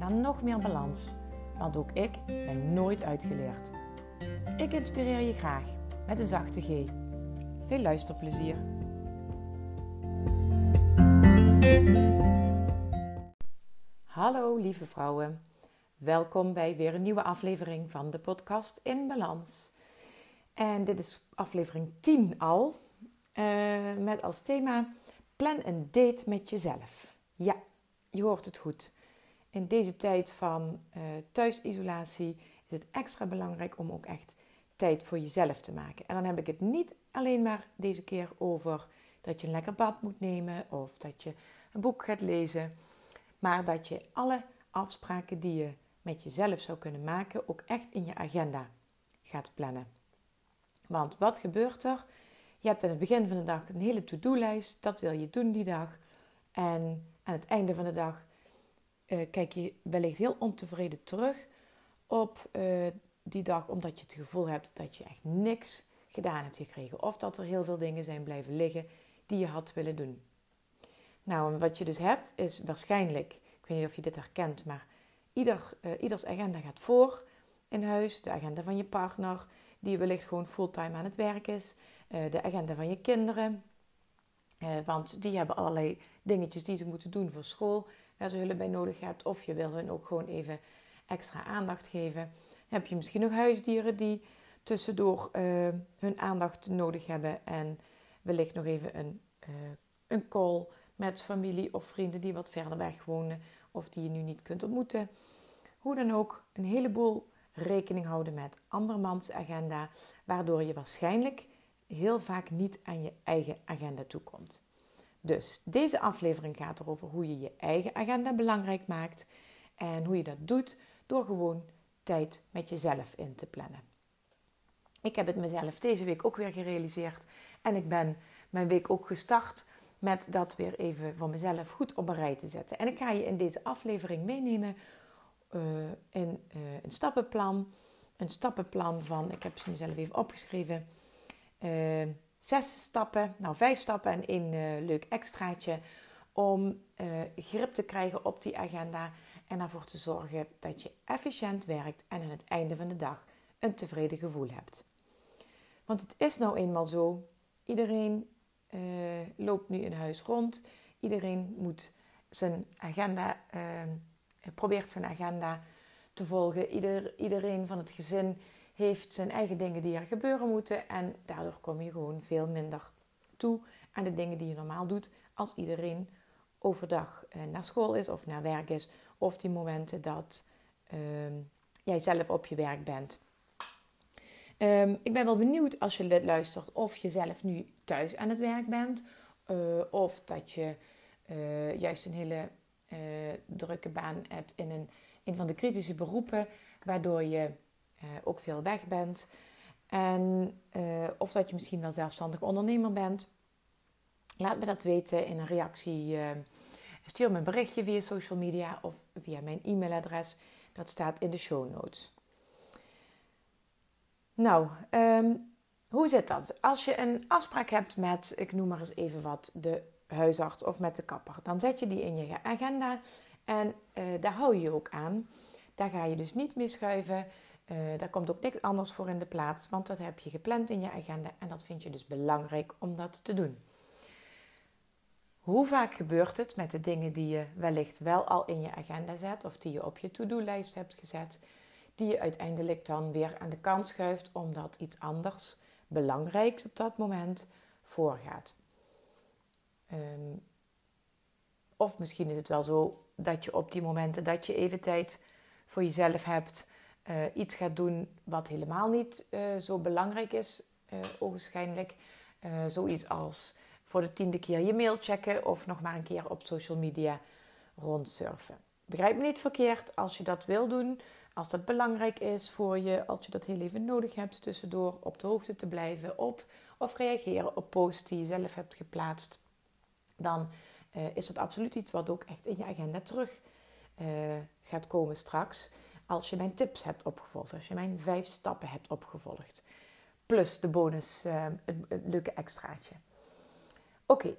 naar nog meer balans. Want ook ik ben nooit uitgeleerd. Ik inspireer je graag met een zachte G. Veel luisterplezier. Hallo lieve vrouwen. Welkom bij weer een nieuwe aflevering van de podcast In Balans. En dit is aflevering 10 al. Uh, met als thema plan een date met jezelf. Ja, je hoort het goed. In deze tijd van uh, thuisisolatie is het extra belangrijk om ook echt tijd voor jezelf te maken. En dan heb ik het niet alleen maar deze keer over dat je een lekker bad moet nemen of dat je een boek gaat lezen, maar dat je alle afspraken die je met jezelf zou kunnen maken ook echt in je agenda gaat plannen. Want wat gebeurt er? Je hebt aan het begin van de dag een hele to-do-lijst, dat wil je doen die dag. En aan het einde van de dag uh, kijk je wellicht heel ontevreden terug op uh, die dag, omdat je het gevoel hebt dat je echt niks gedaan hebt gekregen. Of dat er heel veel dingen zijn blijven liggen die je had willen doen. Nou, en wat je dus hebt is waarschijnlijk, ik weet niet of je dit herkent, maar ieder, uh, ieders agenda gaat voor in huis. De agenda van je partner, die wellicht gewoon fulltime aan het werk is. de agenda van je kinderen, want die hebben allerlei dingetjes die ze moeten doen voor school, waar ze hulp bij nodig hebt. Of je wil hun ook gewoon even extra aandacht geven. heb je misschien nog huisdieren die tussendoor uh, hun aandacht nodig hebben. En wellicht nog even een, uh, een call met familie of vrienden die wat verder weg wonen. Of die je nu niet kunt ontmoeten. Hoe dan ook, een heleboel rekening houden met andermans agenda. Waardoor je waarschijnlijk heel vaak niet aan je eigen agenda toekomt. Dus deze aflevering gaat erover hoe je je eigen agenda belangrijk maakt en hoe je dat doet door gewoon tijd met jezelf in te plannen. Ik heb het mezelf deze week ook weer gerealiseerd en ik ben mijn week ook gestart met dat weer even voor mezelf goed op een rij te zetten. En ik ga je in deze aflevering meenemen uh, in uh, een stappenplan. Een stappenplan van, ik heb ze mezelf even opgeschreven. Uh, zes stappen, nou vijf stappen en één uh, leuk extraatje om uh, grip te krijgen op die agenda en ervoor te zorgen dat je efficiënt werkt en aan het einde van de dag een tevreden gevoel hebt. Want het is nou eenmaal zo, iedereen uh, loopt nu in huis rond, iedereen moet zijn agenda, probeert zijn agenda te volgen, Ieder, iedereen van het gezin heeft zijn eigen dingen die er gebeuren moeten. En daardoor kom je gewoon veel minder toe aan de dingen die je normaal doet als iedereen overdag eh, naar school is of naar werk is. Of die momenten dat uh, jij zelf op je werk bent. Um, ik ben wel benieuwd als je luistert of je zelf nu thuis aan het werk bent. Uh, of dat je uh, juist een hele drukke baan hebt in een, een van de kritische beroepen. Waardoor je uh, ook veel weg bent. En, uh, of dat je misschien wel zelfstandig ondernemer bent. Laat me dat weten in een reactie. Uh, stuur me een berichtje via social media of via mijn e-mailadres. Dat staat in de show notes. Nou, um, hoe zit dat? Als je een afspraak hebt met, ik noem maar eens even wat, de huisarts of met de kapper, dan zet je die in je agenda en daar hou je je ook aan. Daar ga je dus niet mee schuiven. Uh, daar komt ook niks anders voor in de plaats, want dat heb je gepland in je agenda en dat vind je dus belangrijk om dat te doen. Hoe vaak gebeurt het met de dingen die je wellicht wel al in je agenda zet of die je op je to-do-lijst hebt gezet, die je uiteindelijk dan weer aan de kant schuift omdat iets anders belangrijks op dat moment voorgaat? Um, of misschien is het wel zo dat je op die momenten dat je even tijd voor jezelf hebt, uh, iets gaat doen wat helemaal niet uh, zo belangrijk is, uh, ogenschijnlijk. zoiets als voor de tiende keer je mail checken of nog maar een keer op social media rondsurfen. begrijp me niet verkeerd, als je dat wil doen, als dat belangrijk is voor je, als je dat heel even nodig hebt tussendoor op de hoogte te blijven op of reageren op posts die je zelf hebt geplaatst, dan is dat absoluut iets wat ook echt in je agenda terug gaat komen straks. Als je mijn tips hebt opgevolgd, als je mijn vijf stappen hebt opgevolgd. Plus de bonus, een, een, leuke extraatje. Oké,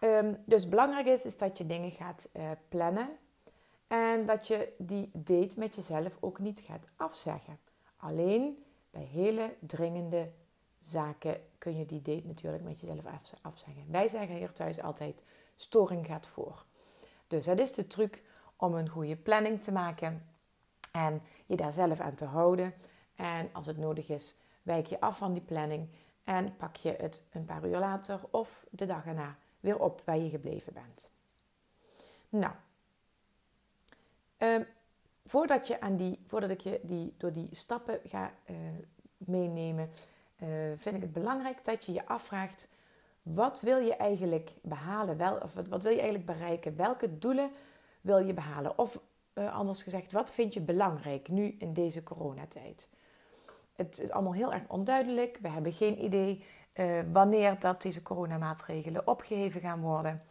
um, dus belangrijk is, is dat je dingen gaat plannen. En dat je die date met jezelf ook niet gaat afzeggen. Alleen bij hele dringende zaken kun je die date natuurlijk met jezelf afzeggen. Wij zeggen hier thuis altijd: storing gaat voor. Dus dat is de truc om een goede planning te maken en je daar zelf aan te houden. En als het nodig is, wijk je af van die planning en pak je het een paar uur later of de dag erna weer op waar je gebleven bent. Nou, um, voordat, je aan die, voordat ik je die, door die stappen ga uh, meenemen, uh, vind ik het belangrijk dat je je afvraagt: wat wil je eigenlijk behalen? Wel, of wat wil je eigenlijk bereiken? Welke doelen wil je behalen? Of uh, anders gezegd, wat vind je belangrijk nu in deze coronatijd? Het is allemaal heel erg onduidelijk. We hebben geen idee uh, wanneer dat deze coronamaatregelen opgeheven gaan worden.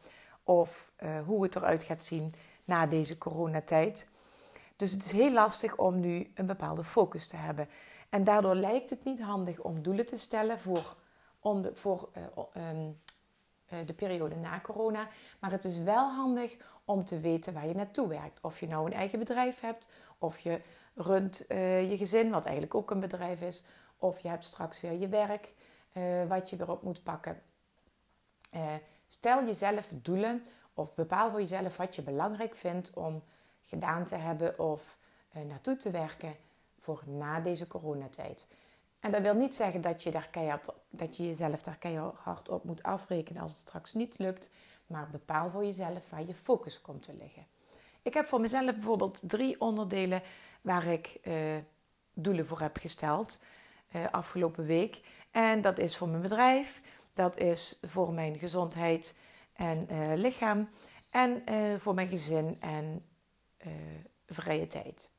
Of uh, hoe het eruit gaat zien na deze coronatijd. Dus het is heel lastig om nu een bepaalde focus te hebben. En daardoor lijkt het niet handig om doelen te stellen voor, om de, voor um, de periode na corona. Maar het is wel handig om te weten waar je naartoe werkt. Of je nou een eigen bedrijf hebt, of je runt uh, je gezin, wat eigenlijk ook een bedrijf is. Of je hebt straks weer je werk, uh, wat je weer op moet pakken. stel jezelf doelen of bepaal voor jezelf wat je belangrijk vindt om gedaan te hebben of naartoe te werken voor na deze coronatijd. En dat wil niet zeggen dat je, daar keihard, dat je jezelf daar keihard op moet afrekenen als het straks niet lukt. Maar bepaal voor jezelf waar je focus komt te liggen. Ik heb voor mezelf bijvoorbeeld drie onderdelen waar ik uh, doelen voor heb gesteld uh, afgelopen week. En dat is voor mijn bedrijf, dat is voor mijn gezondheid en uh, lichaam en voor mijn gezin en vrije tijd.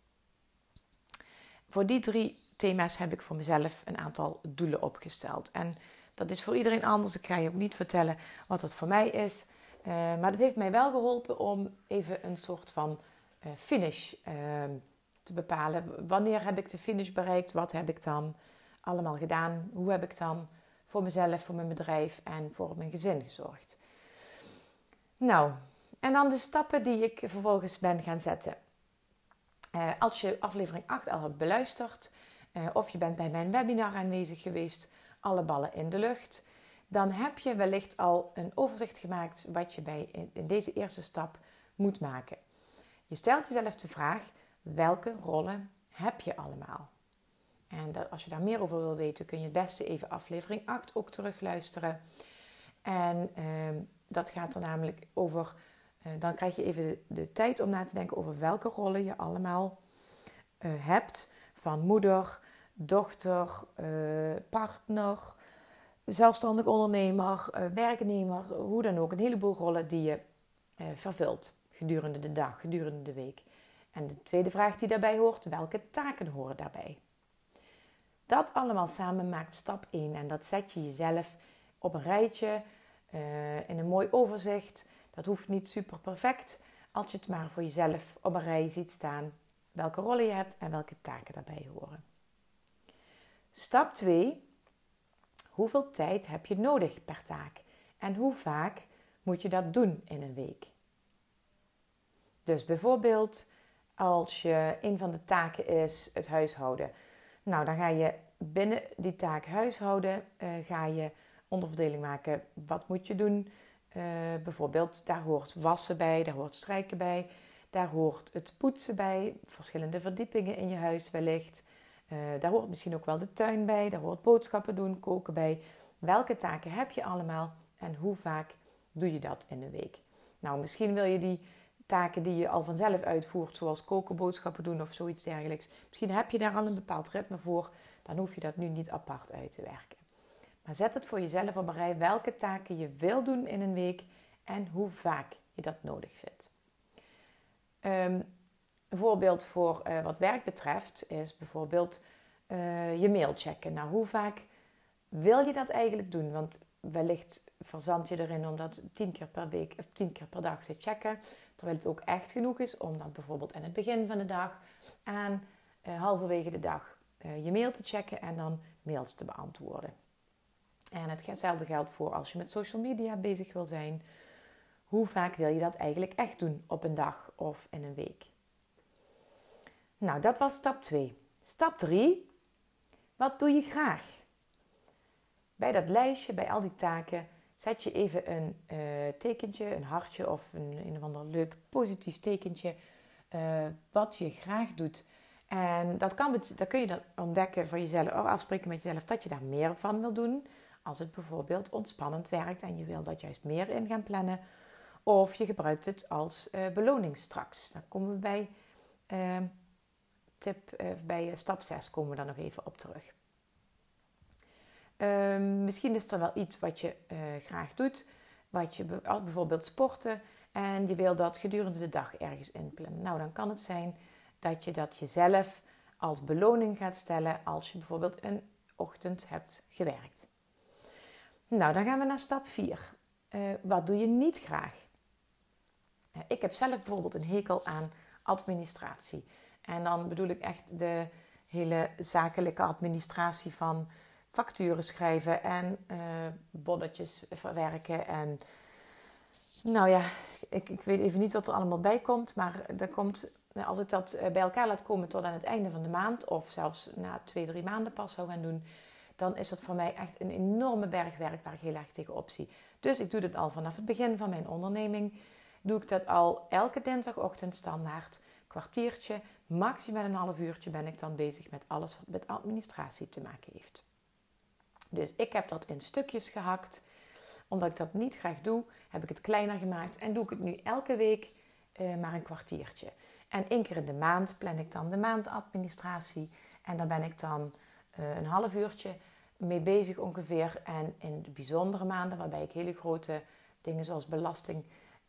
Voor die drie thema's heb ik voor mezelf een aantal doelen opgesteld. En dat is voor iedereen anders. Ik ga je ook niet vertellen wat dat voor mij is. Uh, maar dat heeft mij wel geholpen om even een soort van uh, finish uh, te bepalen. Wanneer heb ik de finish bereikt? Wat heb ik dan allemaal gedaan? Hoe heb ik dan voor mezelf, voor mijn bedrijf en voor mijn gezin gezorgd? Nou, en dan de stappen die ik vervolgens ben gaan zetten. Uh, als je aflevering 8 al hebt beluisterd, uh, of je bent bij mijn webinar aanwezig geweest, alle ballen in de lucht, dan heb je wellicht al een overzicht gemaakt wat je bij in, deze eerste stap moet maken. Je stelt jezelf de vraag: welke rollen heb je allemaal? En dat, als je daar meer over wil weten, kun je het beste even aflevering 8 ook terugluisteren. En uh, dat gaat er namelijk over eh, dan krijg je even de, tijd om na te denken over welke rollen je allemaal uh, hebt. Van moeder, dochter, uh, partner, zelfstandig ondernemer, werknemer, hoe dan ook. Een heleboel rollen die je vervult gedurende de dag, gedurende de week. En de tweede vraag die daarbij hoort, welke taken horen daarbij? Dat allemaal samen maakt stap 1 en dat zet je jezelf op een rijtje in een mooi overzicht dat hoeft niet super perfect, als je het maar voor jezelf op een rij ziet staan welke rollen je hebt en welke taken daarbij horen. Stap 2. Hoeveel tijd heb je nodig per taak en hoe vaak moet je dat doen in een week? Dus bijvoorbeeld als je een van de taken is het huishouden. Nou, dan ga je binnen die taak huishouden, uh, ga je onderverdeling maken. Wat moet je doen? Uh, bijvoorbeeld, daar hoort wassen bij, daar hoort strijken bij, daar hoort het poetsen bij, verschillende verdiepingen in je huis wellicht. Uh, daar hoort misschien ook wel de tuin bij, daar hoort boodschappen doen, koken bij. Welke taken heb je allemaal en hoe vaak doe je dat in een week? Nou, misschien wil je die taken die je al vanzelf uitvoert, zoals koken, boodschappen doen of zoiets dergelijks. Misschien heb je daar al een bepaald ritme voor, dan hoef je dat nu niet apart uit te werken. Maar zet het voor jezelf op een rij welke taken je wil doen in een week en hoe vaak je dat nodig vindt. Um, een voorbeeld voor uh, wat werk betreft is bijvoorbeeld uh, je mail checken. Nou, hoe vaak wil je dat eigenlijk doen? Want wellicht verzand je erin om dat tien keer per week of tien keer per dag te checken. Terwijl het ook echt genoeg is om dat bijvoorbeeld in het begin van de dag en uh, halverwege de dag je mail te checken en dan mails te beantwoorden. En hetzelfde geldt voor als je met social media bezig wil zijn. Hoe vaak wil je dat eigenlijk echt doen op een dag of in een week? Nou, dat was stap 2. Stap 3. Wat doe je graag? Bij dat lijstje, bij al die taken, zet je even een uh, tekentje, een hartje of een, een of ander leuk positief tekentje. Uh, wat je graag doet. En dat, kan, dat kun je dan ontdekken voor jezelf, of afspreken met jezelf dat je daar meer van wil doen. Als het bijvoorbeeld ontspannend werkt en je wil dat juist meer in gaan plannen. Of je gebruikt het als uh, beloning straks. Dan komen we bij tip, uh, bij stap 6 komen we daar nog even op terug. Um, misschien is er wel iets wat je graag doet, wat je bijvoorbeeld sporten en je wil dat gedurende de dag ergens inplannen. Nou, dan kan het zijn dat je dat jezelf als beloning gaat stellen als je bijvoorbeeld een ochtend hebt gewerkt. Nou, dan gaan we naar stap 4. Uh, eh, wat doe je niet graag? Ik heb zelf bijvoorbeeld een hekel aan administratie. En dan bedoel ik echt de hele zakelijke administratie van facturen schrijven en uh, bonnetjes verwerken. En nou ja, ik, ik weet even niet wat er allemaal bij komt. Maar er komt, als ik dat eh, bij elkaar laat komen tot aan het einde van de maand, of zelfs na twee, drie maanden pas zou gaan doen, dan is dat voor mij echt een enorme berg werk waar ik heel erg tegenop zie. Dus ik doe dit al vanaf het begin van mijn onderneming. Doe ik dat al elke dinsdagochtend standaard kwartiertje, maximaal een half uurtje ben ik dan bezig met alles wat met administratie te maken heeft. Dus ik heb dat in stukjes gehakt. Omdat ik dat niet graag doe, heb ik het kleiner gemaakt en doe ik het nu elke week uh, maar een kwartiertje. En één keer in de maand plan ik dan de maandadministratie. En daar ben ik dan uh, een half uurtje mee bezig ongeveer. En in de bijzondere maanden, waarbij ik hele grote dingen zoals belasting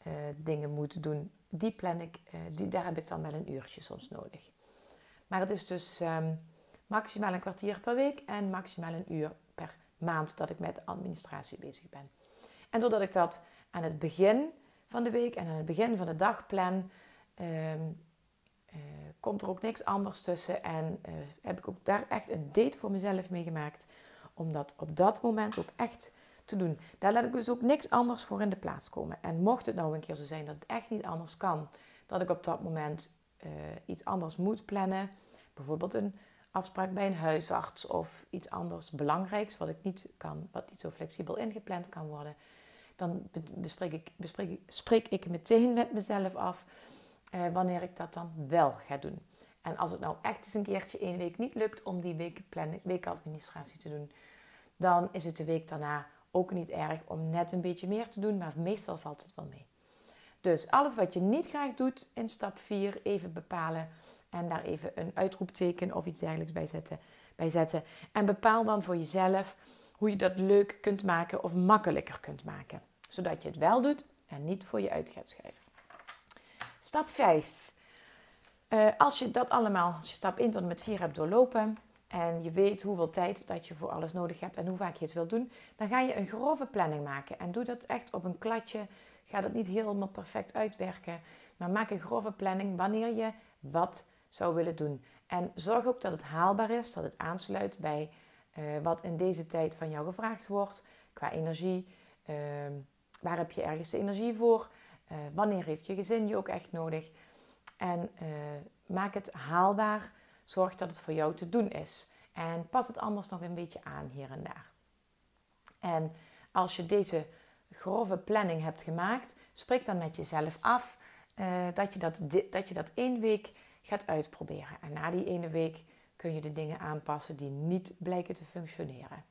uh, dingen moet doen, die plan ik, uh, die, daar heb ik dan wel een uurtje soms nodig. Maar het is dus um, maximaal een kwartier per week en maximaal een uur per maand dat ik met administratie bezig ben. En doordat ik dat aan het begin van de week en aan het begin van de dag plan, um, uh, komt er ook niks anders tussen. En heb ik ook daar echt een date voor mezelf mee gemaakt. Om dat op dat moment ook echt te doen. Daar laat ik dus ook niks anders voor in de plaats komen. En mocht het nou een keer zo zijn dat het echt niet anders kan, dat ik op dat moment uh, iets anders moet plannen, bijvoorbeeld een afspraak bij een huisarts of iets anders belangrijks wat ik niet kan, wat niet zo flexibel ingepland kan worden, dan bespreek ik, bespreek spreek ik meteen met mezelf af uh, wanneer ik dat dan wel ga doen. En als het nou echt eens een keertje één week niet lukt om die weekplanning, weekadministratie te doen, dan is het de week daarna ook niet erg om net een beetje meer te doen, maar meestal valt het wel mee. Dus alles wat je niet graag doet in stap 4 even bepalen en daar even een uitroepteken of iets dergelijks bij zetten. Bij zetten. En bepaal dan voor jezelf hoe je dat leuk kunt maken of makkelijker kunt maken. Zodat je het wel doet en niet voor je uit gaat schrijven. Stap 5. Eh, als je dat allemaal, als je stap 1 tot en met 4 hebt doorlopen, en je weet hoeveel tijd dat je voor alles nodig hebt en hoe vaak je het wilt doen, dan ga je een grove planning maken. En doe dat echt op een kladje. Ga dat niet helemaal perfect uitwerken, maar maak een grove planning wanneer je wat zou willen doen. En zorg ook dat het haalbaar is, dat het aansluit bij uh, wat in deze tijd van jou gevraagd wordt qua energie. Uh, waar heb je ergens de energie voor? Uh, wanneer heeft je gezin je ook echt nodig? En eh, maak het haalbaar Zorg dat het voor jou te doen is. En pas het anders nog een beetje aan hier en daar. En als je deze grove planning hebt gemaakt, spreek dan met jezelf af uh, dat, je dat, dat je dat één week gaat uitproberen. En na die ene week kun je de dingen aanpassen die niet blijken te functioneren.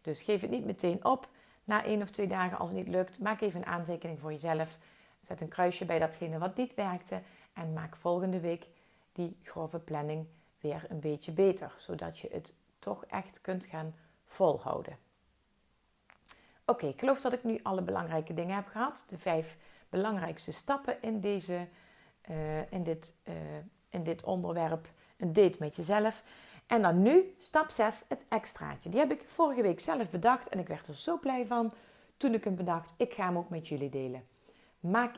Dus geef het niet meteen op. Na één of twee dagen, als het niet lukt, maak even een aantekening voor jezelf. Zet een kruisje bij datgene wat niet werkte. En maak volgende week die grove planning weer een beetje beter, zodat je het toch echt kunt gaan volhouden. Oké, ik geloof dat ik nu alle belangrijke dingen heb gehad. De vijf belangrijkste stappen in deze in, dit, in dit onderwerp een date met jezelf. En dan nu, stap 6, het extraatje. Die heb ik vorige week zelf bedacht en ik werd er zo blij van toen ik hem bedacht. Ik ga hem ook met jullie delen. Maak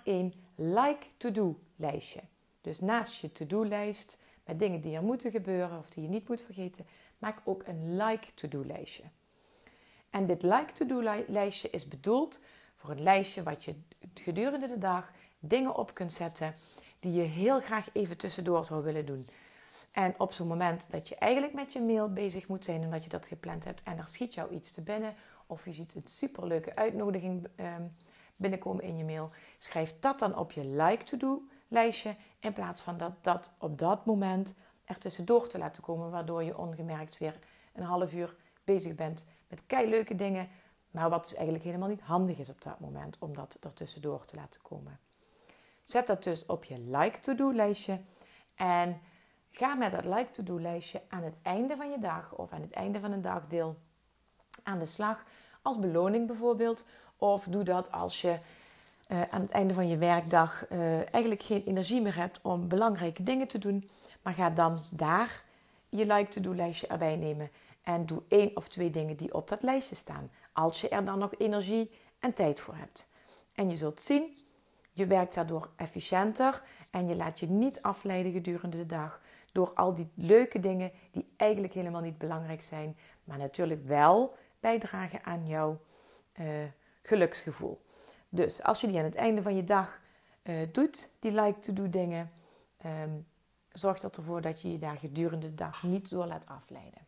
een like-to-do lijstje. Dus naast je to-do-lijst met dingen die er moeten gebeuren of die je niet moet vergeten, maak ook een like-to-do lijstje. En dit like-to-do lijstje is bedoeld voor een lijstje wat je gedurende de dag dingen op kunt zetten die je heel graag even tussendoor zou willen doen. En op zo'n moment dat je eigenlijk met je mail bezig moet zijn en dat je dat gepland hebt en er schiet jou iets te binnen of je ziet een superleuke uitnodiging ehm, binnenkomen in je mail, schrijf dat dan op je like-to-do lijstje in plaats van dat, dat op dat moment er tussendoor te laten komen, waardoor je ongemerkt weer een half uur bezig bent met kei leuke dingen, maar wat dus eigenlijk helemaal niet handig is op dat moment om dat er tussendoor te laten komen. Zet dat dus op je like-to-do lijstje en ga met dat like-to-do lijstje aan het einde van je dag of aan het einde van een dagdeel aan de slag. Als beloning bijvoorbeeld. Of doe dat als je uh, aan het einde van je werkdag uh, eigenlijk geen energie meer hebt om belangrijke dingen te doen. Maar ga dan daar je like-to-do lijstje erbij nemen. En doe één of twee dingen die op dat lijstje staan. Als je er dan nog energie en tijd voor hebt. En je zult zien, je werkt daardoor efficiënter. En je laat je niet afleiden gedurende de dag door al die leuke dingen die eigenlijk helemaal niet belangrijk zijn, maar natuurlijk wel bijdragen aan jouw uh, geluksgevoel. Dus als je die aan het einde van je dag uh, doet, die like-to-do dingen, um, zorg dat ervoor dat je je daar gedurende de dag niet door laat afleiden.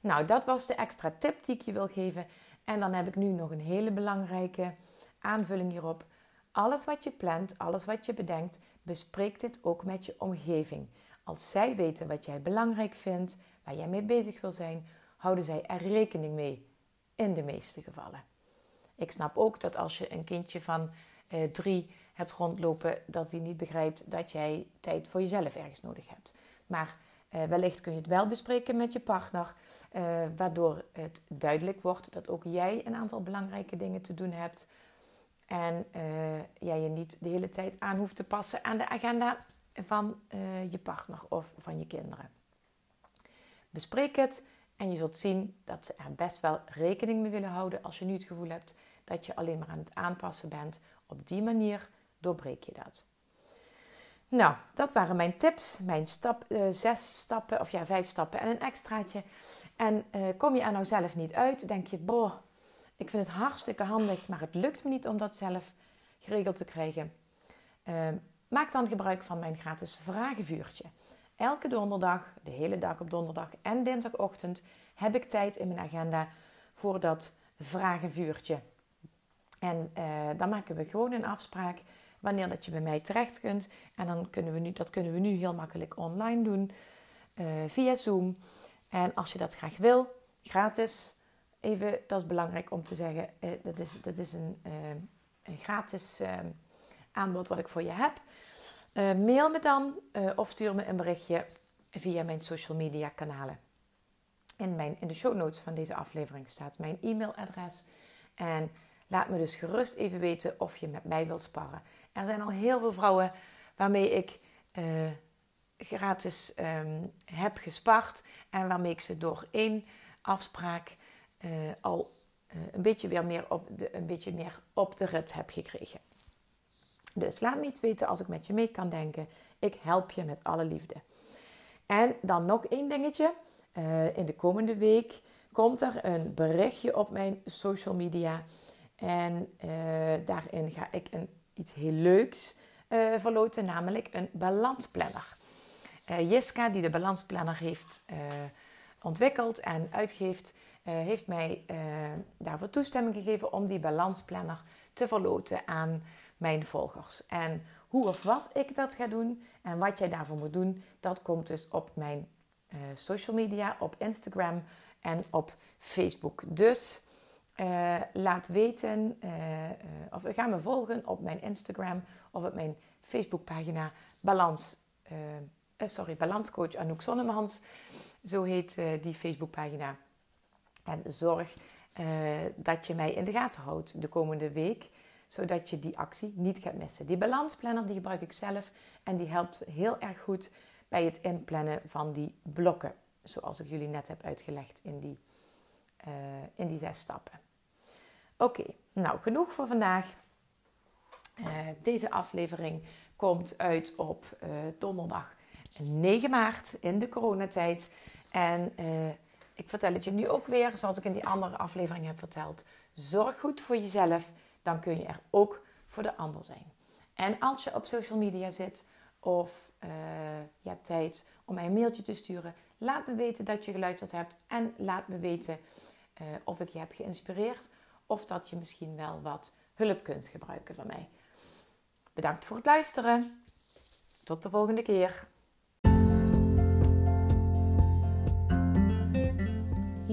Nou, dat was de extra tip die ik je wil geven. En dan heb ik nu nog een hele belangrijke aanvulling hierop. Alles wat je plant, alles wat je bedenkt, bespreek dit ook met je omgeving. Als zij weten wat jij belangrijk vindt, waar jij mee bezig wil zijn, houden zij er rekening mee. In de meeste gevallen. Ik snap ook dat als je een kindje van eh, drie hebt rondlopen, dat hij niet begrijpt dat jij tijd voor jezelf ergens nodig hebt. Maar eh, wellicht kun je het wel bespreken met je partner, eh, waardoor het duidelijk wordt dat ook jij een aantal belangrijke dingen te doen hebt. En uh, jij je niet de hele tijd aan hoeft te passen aan de agenda van uh, je partner of van je kinderen. Bespreek het en je zult zien dat ze er best wel rekening mee willen houden als je nu het gevoel hebt dat je alleen maar aan het aanpassen bent. Op die manier doorbreek je dat. Nou, dat waren mijn tips, mijn stap, uh, zes stappen, of ja, vijf stappen en een extraatje. En uh, kom je er nou zelf niet uit, denk je, boh, ik vind het hartstikke handig, maar het lukt me niet om dat zelf geregeld te krijgen. Uh, maak dan gebruik van mijn gratis vragenvuurtje. Elke donderdag, de hele dag op donderdag en dinsdagochtend, heb ik tijd in mijn agenda voor dat vragenvuurtje. En uh, dan maken we gewoon een afspraak wanneer dat je bij mij terecht kunt. En dan kunnen we nu, dat kunnen we nu heel makkelijk online doen uh, via Zoom. En als je dat graag wil, gratis, even, dat is belangrijk om te zeggen, uh, dat, is, dat is een, een gratis aanbod wat ik voor je heb. Mail me dan of stuur me een berichtje via mijn social media kanalen. In, mijn, in de show notes van deze aflevering staat mijn e-mailadres. En Laat me dus gerust even weten of je met mij wilt sparren. Er zijn al heel veel vrouwen waarmee ik uh, gratis um, heb gespart. En waarmee ik ze door één afspraak al een, beetje weer meer op de, een beetje meer op de rit heb gekregen. Dus laat me iets weten als ik met je mee kan denken. Ik help je met alle liefde. En dan nog één dingetje. in de komende week komt er een berichtje op mijn social media en uh, daarin ga ik een, iets heel leuks uh, verloten, namelijk een balansplanner. Jiska, die de balansplanner heeft ontwikkeld en uitgeeft, heeft mij daarvoor toestemming gegeven om die balansplanner te verloten aan mijn volgers. En hoe of wat ik dat ga doen en wat jij daarvoor moet doen, dat komt dus op mijn social media, op Instagram en op Facebook. Dus uh, laat weten uh, of ga me volgen op mijn Instagram of op mijn Facebookpagina Balans, sorry, Balanscoach Anouk Zonnemans. Zo heet die Facebookpagina. En zorg dat je mij in de gaten houdt de komende week. Zodat je die actie niet gaat missen. Die balansplanner die gebruik ik zelf en die helpt heel erg goed bij het inplannen van die blokken, zoals ik jullie net heb uitgelegd in die, uh, in die zes stappen. Oké, nou genoeg voor vandaag. Uh, deze aflevering komt uit op uh, donderdag 9 maart in de coronatijd. En ik vertel het je nu ook weer, zoals ik in die andere aflevering heb verteld. Zorg goed voor jezelf, dan kun je er ook voor de ander zijn. En als je op social media zit of uh, je hebt tijd om mij een mailtje te sturen, laat me weten dat je geluisterd hebt en laat me weten uh, of ik je heb geïnspireerd of dat je misschien wel wat hulp kunt gebruiken van mij. Bedankt voor het luisteren. Tot de volgende keer.